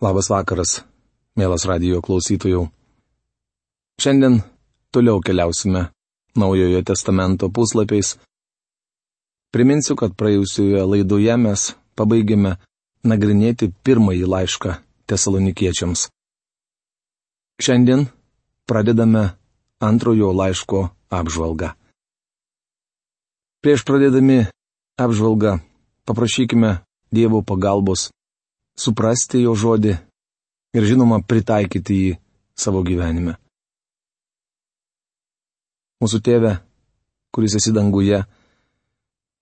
Labas vakaras, mielas radio klausytojų. Šiandien toliau keliausime Naujojo testamento puslapiais. Priminsiu, kad praėjusioje laidoje mes pabaigėme nagrinėti pirmąjį laišką tesalonikiečiams. Šiandien pradedame antrojo laiško apžvalgą. Prieš pradėdami apžvalgą paprašykime Dievo pagalbos suprasti jo žodį ir žinoma pritaikyti jį savo gyvenime. Mūsų tėve, kuris esi danguje,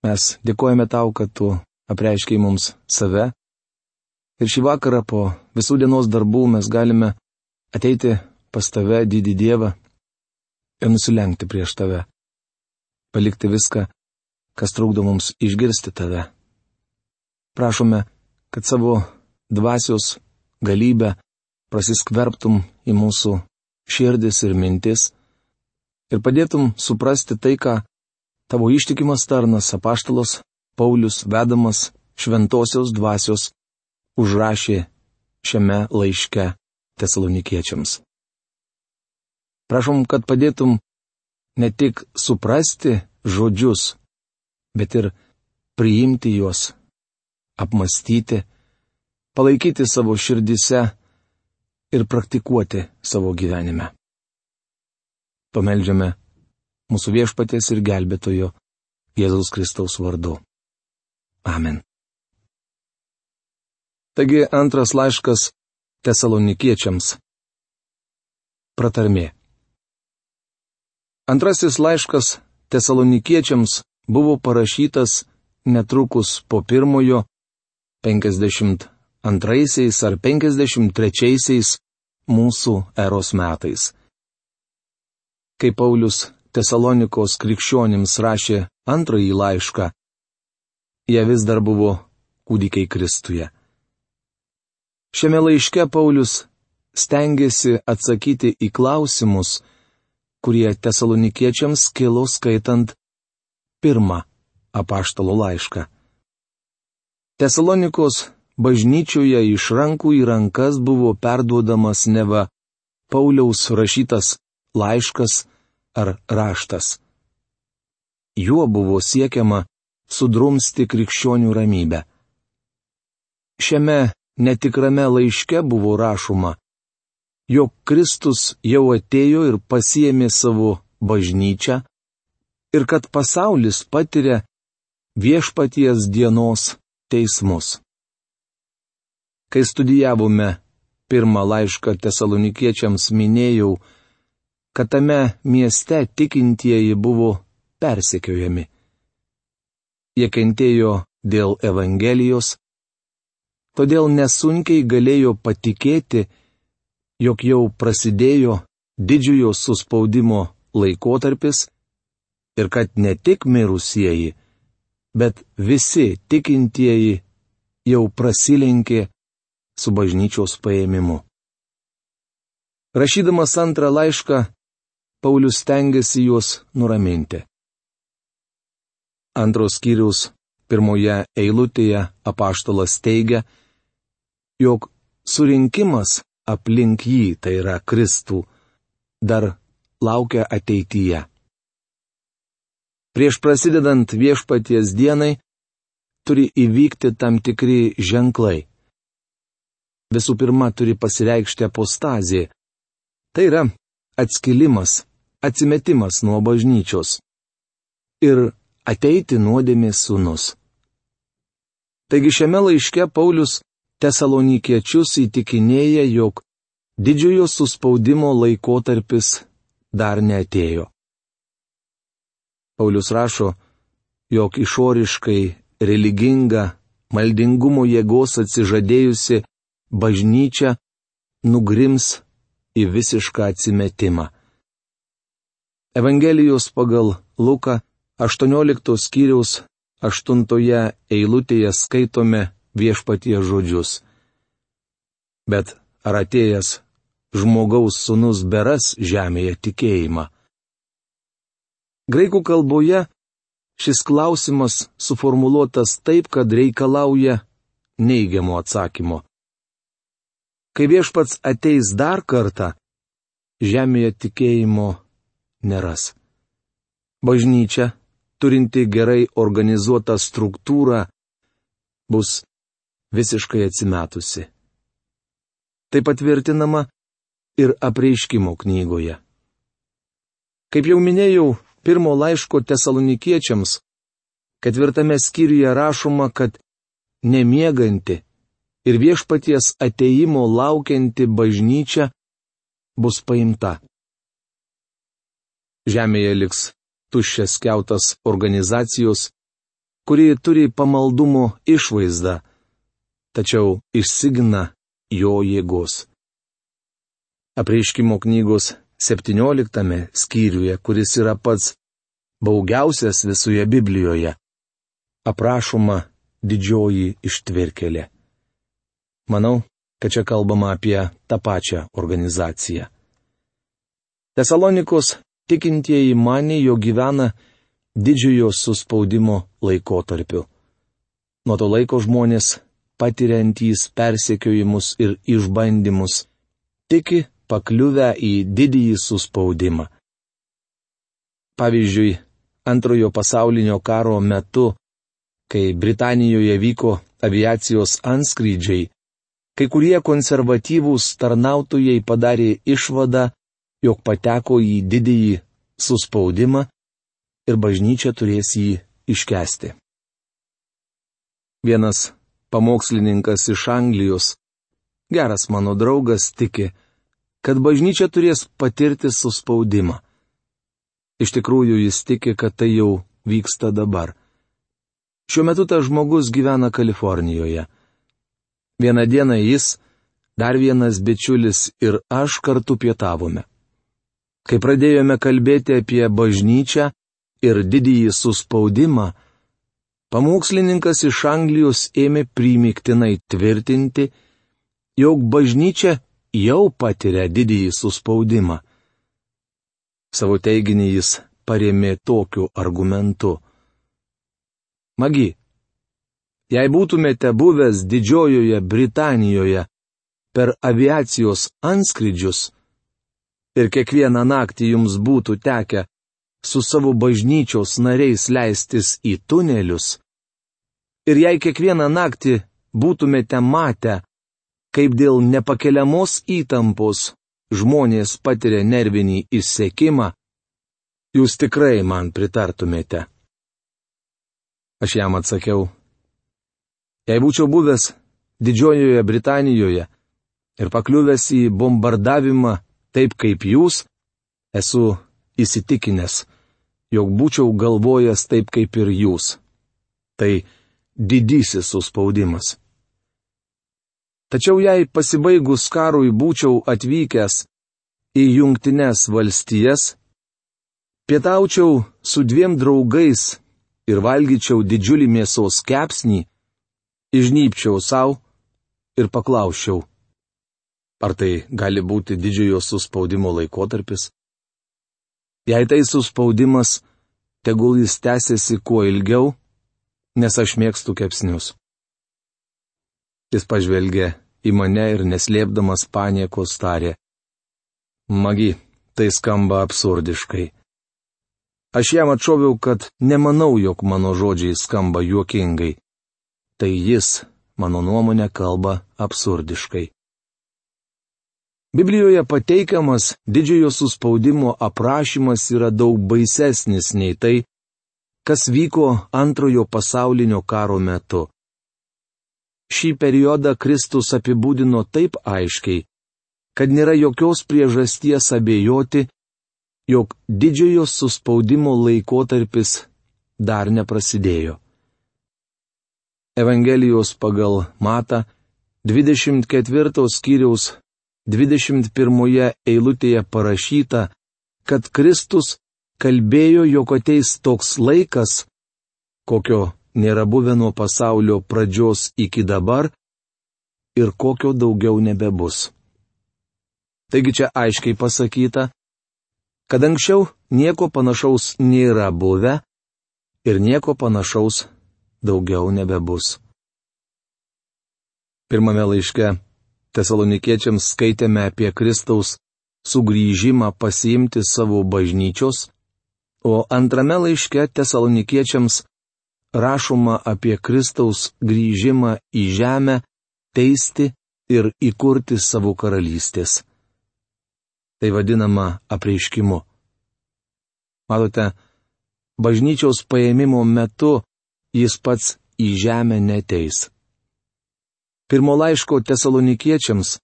mes dėkojame tau, kad tu apreiškiai mums save ir šį vakarą po visų dienos darbų mes galime ateiti pas tave, didį Dievą, ir nusilenkti prieš tave, palikti viską, kas trukdo mums išgirsti tave. Prašome, kad savo dvasios galybę prasiskverbtum į mūsų širdis ir mintis ir padėtum suprasti tai, ką tavo ištikimas tarnas apaštalos Paulius vedamas šventosios dvasios užrašė šiame laiške tesalonikiečiams. Prašom, kad padėtum ne tik suprasti žodžius, bet ir priimti juos, apmastyti, palaikyti savo širdise ir praktikuoti savo gyvenime. Pameldžiame mūsų viešpatės ir gelbėtojo Jėzaus Kristaus vardu. Amen. Taigi antras laiškas tesalonikiečiams. Pratarmė. Antrasis laiškas tesalonikiečiams buvo parašytas netrukus po pirmojo 50 antraisiais ar 53 mūsų eros metais. Kai Paulius Tesalonikos krikščionims rašė antrąjį laišką, jie vis dar buvo kūdikiai Kristuje. Šiame laiške Paulius stengiasi atsakyti į klausimus, kurie tesalonikiečiams kilo skaitant pirmą apaštalo laišką. Tesalonikos bažnyčioje iš rankų į rankas buvo perduodamas neva Pauliaus rašytas laiškas ar raštas. Juo buvo siekiama sudrumsti krikščionių ramybę. Šiame netikrame laiške buvo rašoma, jog Kristus jau atėjo ir pasiemė savo bažnyčią ir kad pasaulis patiria viešpaties dienos teismus. Kai studijavome pirmą laišką tesalonikiečiams minėjau, kad tame mieste tikintieji buvo persekiojami. Jie kentėjo dėl Evangelijos, todėl nesunkiai galėjo patikėti, jog jau prasidėjo didžiojo suspaudimo laikotarpis ir kad ne tik mirusieji, bet visi tikintieji jau prasilenkė su bažnyčios paėmimu. Rašydamas antrą laišką, Paulius tengiasi juos nuraminti. Antros skyrius pirmoje eilutėje apaštalas teigia, jog surinkimas aplink jį, tai yra Kristų, dar laukia ateityje. Prieš prasidedant viešpaties dienai turi įvykti tam tikri ženklai visų pirma turi pasireikšti apostazė. Tai yra atskilimas, atsimetimas nuo bažnyčios. Ir ateiti nuodėmės sunus. Taigi šiame laiške Paulius tesalonikiečius įtikinėja, jog didžiojo suspaudimo laikotarpis dar neatėjo. Paulius rašo, jog išoriškai religinga, maldingumo jėgos atsižadėjusi bažnyčia nugrims į visišką atsimetimą. Evangelijos pagal Luką 18 skyriaus 8 eilutėje skaitome viešpatie žodžius. Bet ar atėjęs žmogaus sunus beras žemėje tikėjimą? Graikų kalboje šis klausimas suformuoluotas taip, kad reikalauja neigiamo atsakymo. Kai viešpats ateis dar kartą, žemėje tikėjimo neras. Bažnyčia, turinti gerai organizuotą struktūrą, bus visiškai atsimetusi. Tai patvirtinama ir apreiškimo knygoje. Kaip jau minėjau, pirmo laiško tesalonikiečiams, ketvirtame skyriuje rašoma, kad nemieganti ir viešpaties ateimo laukianti bažnyčia bus paimta. Žemėje liks tuščias keutas organizacijos, kuri turi pamaldumo išvaizdą, tačiau išsigina jo jėgos. Apreiškimo knygos 17 skyriuje, kuris yra pats baugiausias visoje Biblijoje, aprašoma didžioji ištvirkelė. Manau, kad čia kalbama apie tą pačią organizaciją. Tesalonikos tikintieji mane, jo gyvena didžiojo suspaudimo laikotarpiu. Nuo to laiko žmonės, patiriantys persekiojimus ir išbandymus, tiki pakliuvę į didįjį suspaudimą. Pavyzdžiui, antrojo pasaulinio karo metu, kai Britanijoje vyko aviacijos anskrydžiai, kai kurie konservatyvūs tarnautojai padarė išvadą, jog pateko į didįjį suspaudimą ir bažnyčia turės jį iškesti. Vienas pamokslininkas iš Anglijos, geras mano draugas, tiki, kad bažnyčia turės patirti suspaudimą. Iš tikrųjų jis tiki, kad tai jau vyksta dabar. Šiuo metu tas žmogus gyvena Kalifornijoje. Vieną dieną jis, dar vienas bičiulis ir aš kartu pietavome. Kai pradėjome kalbėti apie bažnyčią ir didįjį suspaudimą, pamokslininkas iš Anglijos ėmė primiktinai tvirtinti, jog bažnyčia jau patiria didįjį suspaudimą. Savo teiginį jis paremė tokiu argumentu. Magi, jei būtumėte buvęs Didžiojoje Britanijoje per aviacijos anskrydžius ir kiekvieną naktį jums būtų tekę su savo bažnyčios nariais leistis į tunelius, ir jei kiekvieną naktį būtumėte matę, kaip dėl nepakeliamos įtampos žmonės patiria nervinį išsekimą, jūs tikrai man pritartumėte. Aš jam atsakiau. Jei būčiau buvęs Didžiojoje Britanijoje ir pakliuvęs į bombardavimą taip kaip jūs, esu įsitikinęs, jog būčiau galvojęs taip kaip ir jūs. Tai didysis suspaudimas. Tačiau jei pasibaigus karui būčiau atvykęs į Junktinės valstijas, pietaučiau su dviem draugais ir valgyčiau didžiulį mėsos kepsnį, išnypčiau savo ir paklausčiau, ar tai gali būti didžiojo suspaudimo laikotarpis? Jei tai suspaudimas, tegul jis tęsiasi kuo ilgiau, nes aš mėgstu kepsnius. Jis pažvelgė į mane ir neslėpdamas paniekos tarė. Magi, tai skamba absurdiškai. Aš jam atšoviau, kad nemanau, jog mano žodžiai skamba juokingai. Tai jis, mano nuomonė, kalba absurdiškai. Biblijoje pateikiamas didžiojo suspaudimo aprašymas yra daug baisesnis nei tai, kas vyko antrojo pasaulinio karo metu. Šį periodą Kristus apibūdino taip aiškiai, kad nėra jokios priežasties abejoti, jog didžiojo suspaudimo laikotarpis dar neprasidėjo. Evangelijos pagal Mata 24 skyriaus 21 eilutėje parašyta, kad Kristus kalbėjo, jog ateis toks laikas, kokio nėra buvę nuo pasaulio pradžios iki dabar ir kokio daugiau nebebus. Taigi čia aiškiai pasakyta, kad anksčiau nieko panašaus nėra buvę ir nieko panašaus daugiau nebebus. Pirmame laiške tesalonikiečiams skaitėme apie Kristaus sugrįžimą pasiimti savo bažnyčios, o antrame laiške tesalonikiečiams rašoma apie Kristaus grįžimą į žemę, teisti ir įkurti savo karalystės. Tai vadinama apreiškimu. Matote, bažnyčios paėmimo metu jis pats į žemę neteis. Pirmo laiško tesalonikiečiams,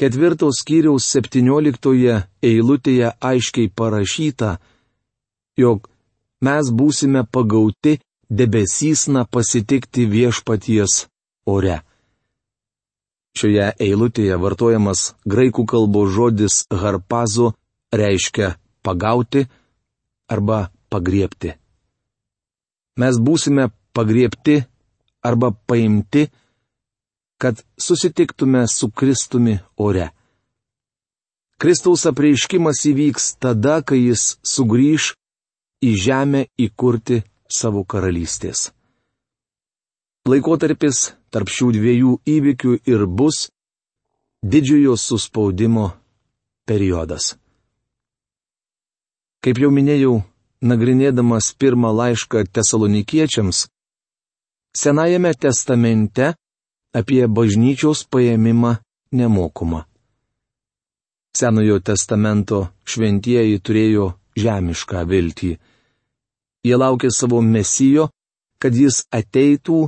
ketvirtos skyriaus septynioliktoje eilutėje aiškiai parašyta, jog mes būsime pagauti debesysna pasitikti viešpaties ore. Šioje eilutėje vartojamas graikų kalbos žodis harpazo reiškia pagauti arba pagriepti. Mes būsime pagriepti arba paimti, kad susitiktume su Kristumi ore. Kristaus apreiškimas įvyks tada, kai jis sugrįž į žemę įkurti savo karalystės. Laikotarpis tarp šių dviejų įvykių ir bus didžiojo suspaudimo periodas. Kaip jau minėjau, nagrinėdamas pirmą laišką tesalonikiečiams, Senajame testamente apie bažnyčios paėmimą nemokoma. Senojo testamento šventieji turėjo žemišką viltį. Jie laukė savo mesijo, kad jis ateitų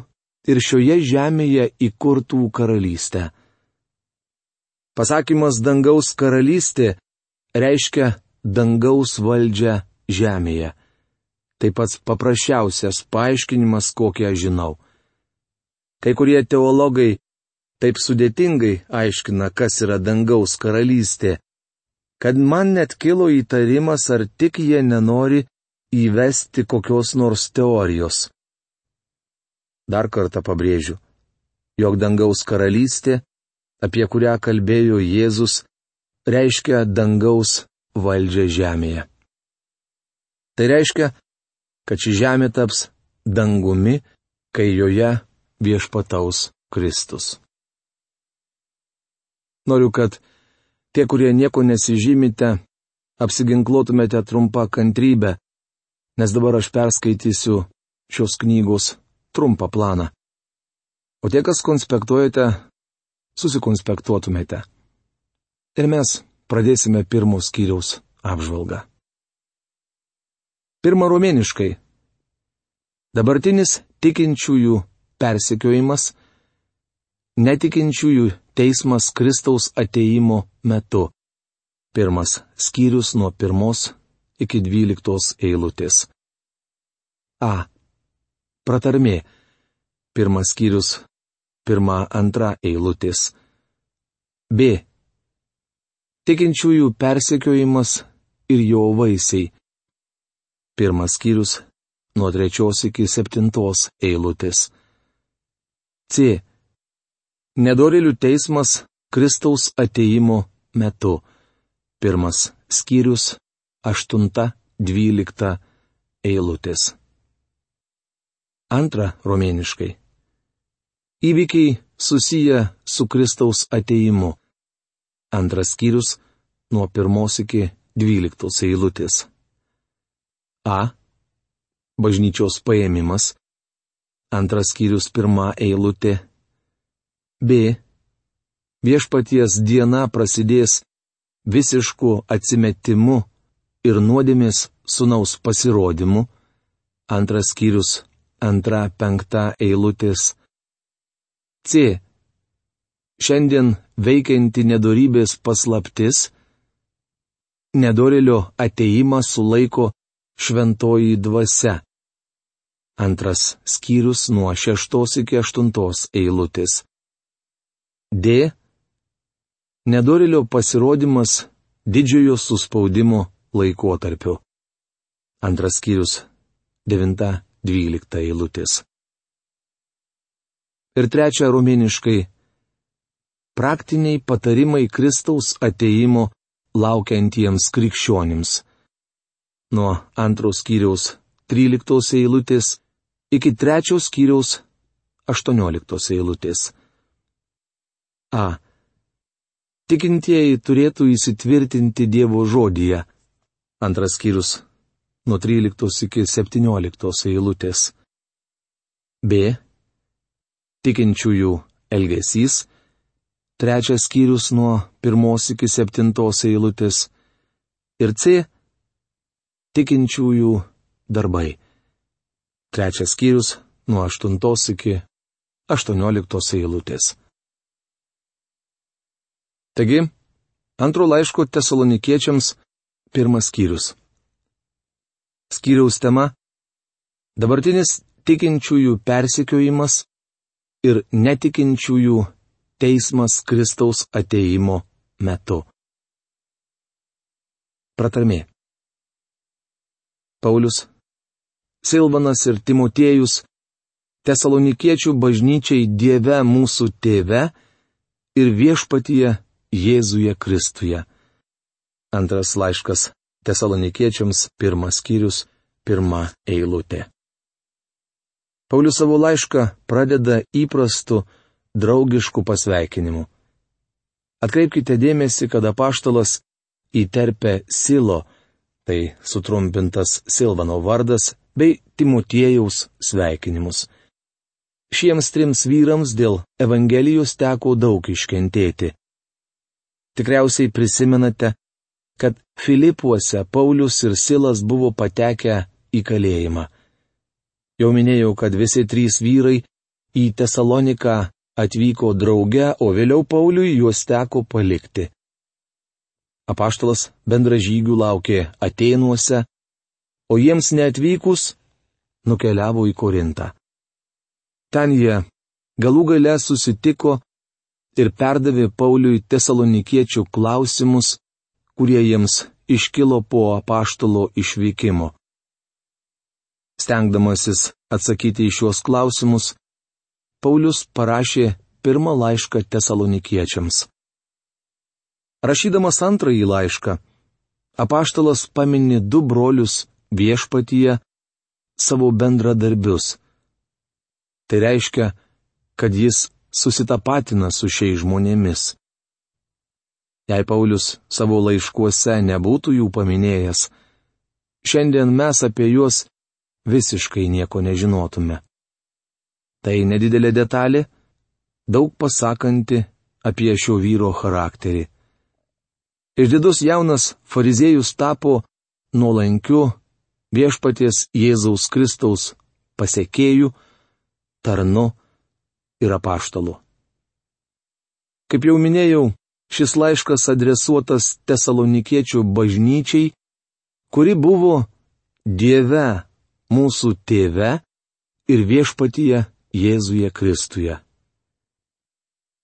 ir šioje žemėje įkurtų karalystę. Pasakymas dangaus karalystė reiškia dangaus valdžią žemėje. Tai pats paprasčiausias paaiškinimas, kokį aš žinau. Kai kurie teologai taip sudėtingai aiškina, kas yra dangaus karalystė, kad man net kilo įtarimas, ar tik jie nenori įvesti kokios nors teorijos. Dar kartą pabrėžiu, jog dangaus karalystė, apie kurią kalbėjo Jėzus, reiškia dangaus valdžią žemėje. Tai reiškia, kad ši žemė taps dangumi, kai joje viešpataus Kristus. Noriu, kad tie, kurie nieko nesižymite, apsiginkluotumėte trumpą kantrybę, nes dabar aš perskaitysiu šios knygos trumpą planą. O tie, kas konspektuojate, susikonspektuotumėte. Ir mes pradėsime pirmos skyriaus apžvalgą. Pirma romėniškai. Dabartinis tikinčiųjų persekiojimas, netikinčiųjų teismas Kristaus ateimo metu. Pirmas skyrius nuo pirmos iki dvyliktos eilutės. A. Pratarmė. Pirmas skyrius. Pirma, antra eilutės. B. Tikinčiųjų persekiojimas ir jo vaisiai. Pirmas skyrius nuo trečios iki septintos eilutės. C. Nedorilių teismas Kristaus ateimo metu. Pirmas skyrius aštunta dvylikta eilutės. Antra romėniškai. Įvykiai susiję su Kristaus ateimu. Antras skyrius nuo pirmos iki dvyliktos eilutės. A. Bažnyčios paėmimas. Antras skyrius pirma eilutė. B. Viešpaties diena prasidės visišku atsimetimu ir nuodėmės sunaus pasirodymu. Antras skyrius antra penkta eilutės. C. Šiandien veikianti nedorybės paslaptis. Nedorelio ateimą sulaiko šventoji dvasia. Antras skyrius nuo šeštos iki aštuntos eilutės. D. Nedorilio pasirodymas didžiojo suspaudimo laikotarpiu. Antras skyrius 9-12 eilutės. Ir trečia romėniškai. Praktiniai patarimai Kristaus ateimo laukiantiems krikščionims nuo antros skyriaus 13 eilutės iki trečios skyriaus 18 eilutės. A. Tikintieji turėtų įsitvirtinti Dievo žodyje. Antras skyrius nuo 13 iki 17 eilutės. B. Tikinčiųjų elgesys. Trečias skyrius nuo 1 iki 7 eilutės. Ir C. Tikinčiųjų darbai. Trečias skyrius nuo 8 iki 18 eilutės. Taigi, antro laiško tesalonikiečiams pirmas skyrius. Skyriaus tema - dabartinis tikinčiųjų persikiojimas ir netikinčiųjų teismas Kristaus ateimo metu. Pratarmė. Paulius, Silvanas ir Timotiejus Tesalonikiečių bažnyčiai Dieve mūsų tėve ir viešpatyje Jėzuje Kristuje. Antras laiškas Tesalonikiečiams pirmas skyrius, pirma eilutė. Paulius savo laišką pradeda įprastu, draugišku pasveikinimu. Atkreipkite dėmesį, kad apaštalas įterpia Silo, tai sutrumpintas Silvano vardas, bei Timotiejaus sveikinimus. Šiems trims vyrams dėl Evangelijos teko daug iškentėti. Tikriausiai prisimenate, kad Filipuose Paulius ir Silas buvo patekę į kalėjimą. Jau minėjau, kad visi trys vyrai į Tesaloniką atvyko drauge, o vėliau Pauliui juos teko palikti. Apaštalas bendražygių laukė Atenuose, o jiems neatvykus nukeliavo į Korintą. Ten jie galų gale susitiko ir perdavė Pauliui tesalonikiečių klausimus, kurie jiems iškilo po apaštalo išvykimo. Stengdamasis atsakyti į šiuos klausimus, Paulius parašė pirmą laišką tesalonikiečiams. Rašydamas antrąjį laišką, apaštalas paminė du brolius viešpatyje savo bendradarbius. Tai reiškia, kad jis susitapatina su šiais žmonėmis. Jei Paulius savo laiškuose nebūtų jų paminėjęs, šiandien mes apie juos visiškai nieko nežinotume. Tai nedidelė detalė, daug pasakanti apie šio vyro charakterį. Išdidus jaunas fariziejus tapo nuolankiu viešpaties Jėzaus Kristaus pasiekėjų, tarnu ir apaštalų. Kaip jau minėjau, šis laiškas adresuotas tesalonikiečių bažnyčiai, kuri buvo Dieve, mūsų tėve ir viešpatyje Jėzuje Kristuje.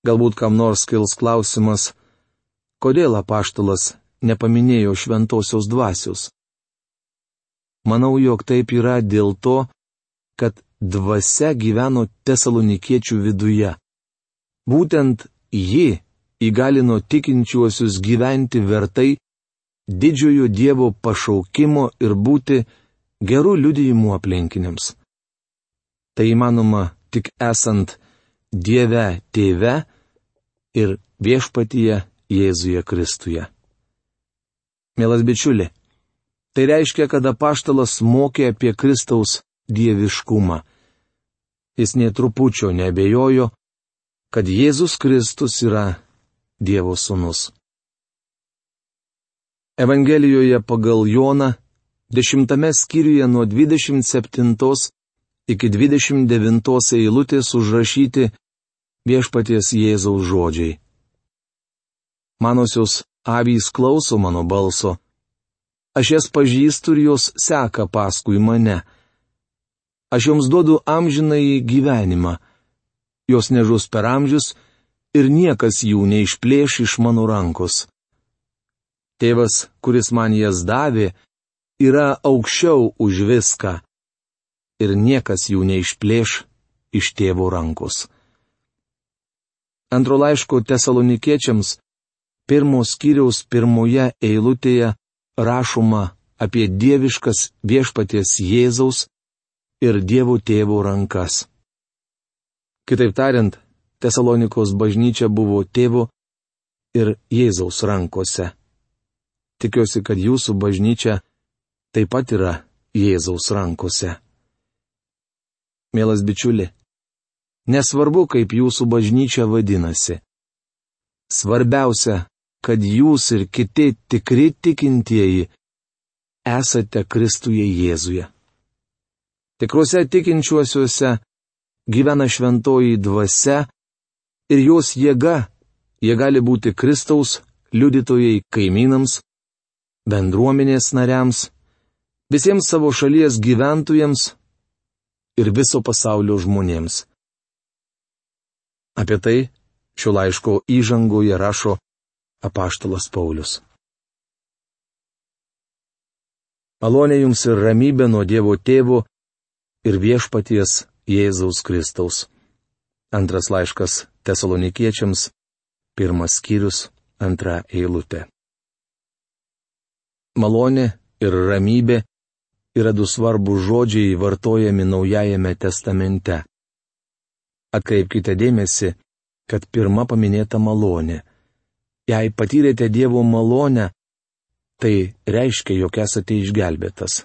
Galbūt kam nors kils klausimas, kodėl apaštalas nepaminėjo šventosios dvasios. Manau, jog taip yra dėl to, kad dvasia gyveno tesalonikiečių viduje. Būtent ji įgalino tikinčiuosius gyventi vertai didžiojo Dievo pašaukimo ir būti gerų liudijimų aplinkiniams. Tai įmanoma tik esant Dieve tėve ir viešpatyje Jėzuje Kristuje. Mielas bičiuli, tai reiškia, kad apaštalas mokė apie Kristaus dieviškumą jis netrupučio nebejojo, kad Jėzus Kristus yra Dievo sūnus. Evangelijoje pagal Joną, dešimtame skyriuje nuo 27 iki 29 eilutės užrašyti viešpaties Jėzaus žodžiai. Manosios avys klauso mano balso. Aš jas pažįstu ir jos seka paskui mane Aš joms duodu amžinai gyvenimą. Jos nežus per amžius ir niekas jų neišplėš iš mano rankos. Tėvas, kuris man jas davė, yra aukščiau už viską. Ir niekas jų neišplėš iš tėvo rankos. Antro laiško tesalonikiečiams pirmos skyriaus pirmoje eilutėje rašoma apie dieviškas viešpaties Jėzaus ir Dievo tėvo rankas. Kitaip tariant, Tesalonikos bažnyčia buvo tėvo ir Jėzaus rankose. Tikiuosi, kad jūsų bažnyčia taip pat yra Jėzaus rankose. Mielas bičiuli, nesvarbu, kaip jūsų bažnyčia vadinasi. Svarbiausia, kad jūs ir kiti tikri tikintieji esate Kristuje Jėzuje. Tikruose tikinčiuosiuose gyvena šventoji dvasia ir jos jėga, jie gali būti Kristaus liudytojai kaimynams, bendruomenės nariams, visiems savo šalies gyventojams ir viso pasaulio žmonėms. Apie tai šio laiško įžangoje rašo apaštalas Paulius. Malonė jums ir ramybė nuo Dievo tėvo ir viešpaties Jėzaus Kristaus. Antras laiškas tesalonikiečiams, pirmas skyrius, antra eilutė. Malonė ir ramybė yra du svarbus žodžiai vartojami Naujajame testamente. Atkreipkite dėmesį, kad pirma paminėta malonė. Jei patyrėte Dievo malonę, tai reiškia, jog esate išgelbėtas.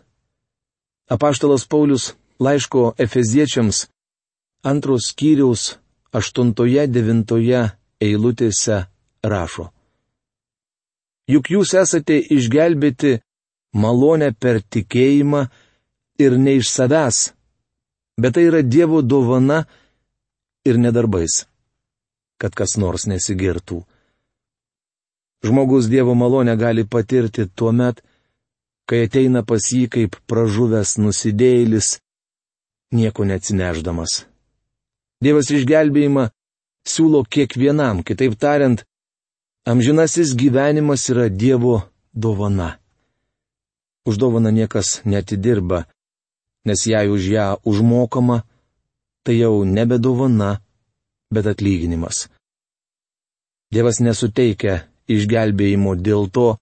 Apaštalas Paulius laiško Efeziečiams antros skyriaus aštuntoje devintoje eilutėse rašo. Juk jūs esate išgelbėti malonę per tikėjimą ir ne iš savęs, bet tai yra Dievo dovana ir nedarbais, kad kas nors nesigirtų. Žmogus Dievo malonę gali patirti tuo met, kai ateina pas jį kaip pražuvęs nusidėjėlis, nieko neatsineždamas. Dievas išgelbėjimą siūlo kiekvienam, kitaip tariant, amžinasis gyvenimas yra Dievo dovana. Už dovaną niekas netidirba, nes jei už ją užmokama, tai jau nebe dovana, bet atlyginimas. Dievas nesuteikia išgelbėjimo dėl to,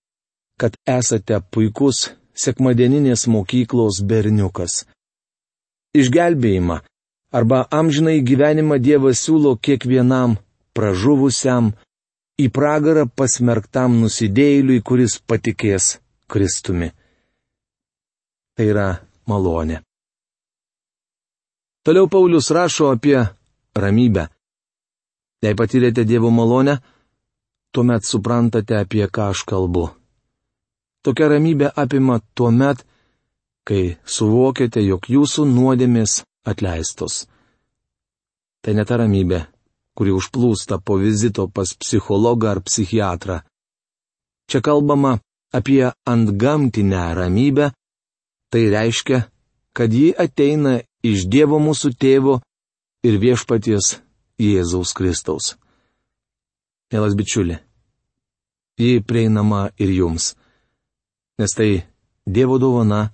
kad esate puikus sekmadieninės mokyklos berniukas. Išgelbėjimą arba amžinai gyvenimą Dievas siūlo kiekvienam pražuvusiam, į pragarą pasmerktam nusidėjėliui, kuris patikės Kristumi. Tai yra malonė. Toliau Paulius rašo apie ramybę. Jei patyrėte Dievo malonę, tuomet suprantate, apie ką aš kalbu. Tokia ramybė apima tuo met, kai suvokiate, jog jūsų nuodėmės atleistos. Tai ne ta ramybė, kuri užplūsta po vizito pas psichologą ar psichiatrą. Čia kalbama apie antgamtinę ramybę, tai reiškia, kad ji ateina iš Dievo mūsų tėvo ir viešpaties Jėzaus Kristaus. Mielas bičiuli, ji prieinama ir jums. Nes tai Dievo dovana,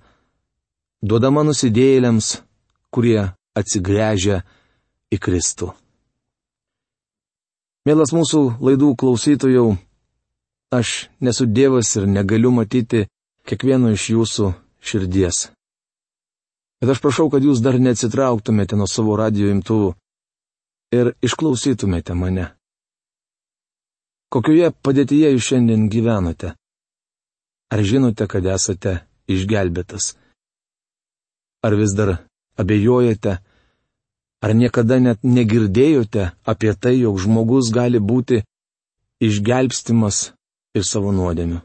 duodama nusidėjėliams, kurie atsigręžia į Kristų. Mielas mūsų laidų klausytojų, aš nesu Dievas ir negaliu matyti kiekvieno iš jūsų širdies. Bet aš prašau, kad jūs dar neatsitrauktumėte nuo savo radio imtuvų ir išklausytumėte mane. Kokioje padėtyje jūs šiandien gyvenate? Ar žinote, kad esate išgelbėtas? Ar vis dar abejojate? Ar niekada net negirdėjote apie tai, jog žmogus gali būti išgelbstimas ir savo nuodėmiu?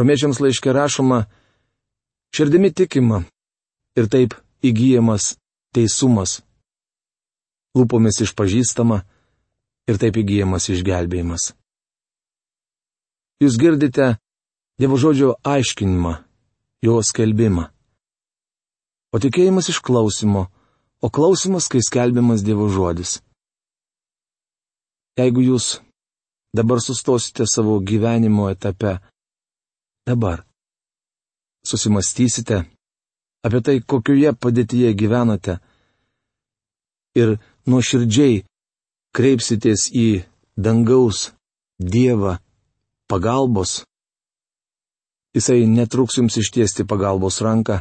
Romiečiams laiškė rašoma, širdimi tikima ir taip įgyjamas teisumas, lūpomis išpažįstama, ir taip įgyjamas išgelbėjimas. Jūs girdite Dievo žodžio aiškinimą, jo skelbimą. O tikėjimas iš klausimo, o klausimas, kai skelbiamas Dievo žodis. Jeigu jūs dabar sustosite savo gyvenimo etape, dabar susimastysite apie tai, kokioje padėtyje gyvenate ir nuoširdžiai kreipsitės į dangaus Dievą pagalbos, jisai netruks jums ištiesti pagalbos ranką,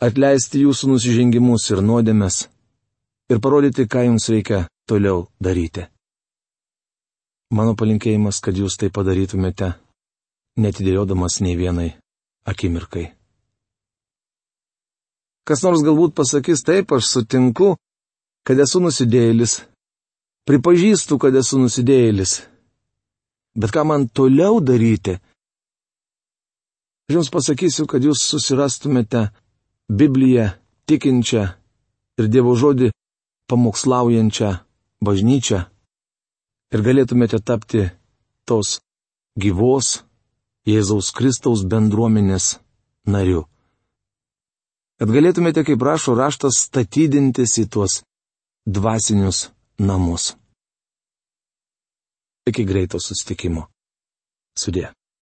atleisti jūsų nusižengimus ir nuodėmes ir parodyti, ką jums reikia toliau daryti. Mano palinkėjimas, kad jūs tai padarytumėte, netidėliodamas nei vienai akimirkai. Kas nors galbūt pasakys taip, aš sutinku, kad esu nusidėjėlis. Pripažįstu, kad esu nusidėjėlis. Bet ką man toliau daryti? Aš jums pasakysiu, kad jūs susirastumėte Bibliją tikinčią ir Dievo žodį pamokslaujančią bažnyčią ir galėtumėte tapti tos gyvos Jėzaus Kristaus bendruomenės nariu. Kad galėtumėte, kaip rašo raštas, statydintis į tuos dvasinius namus. Iki greito sustikimo. Sudė.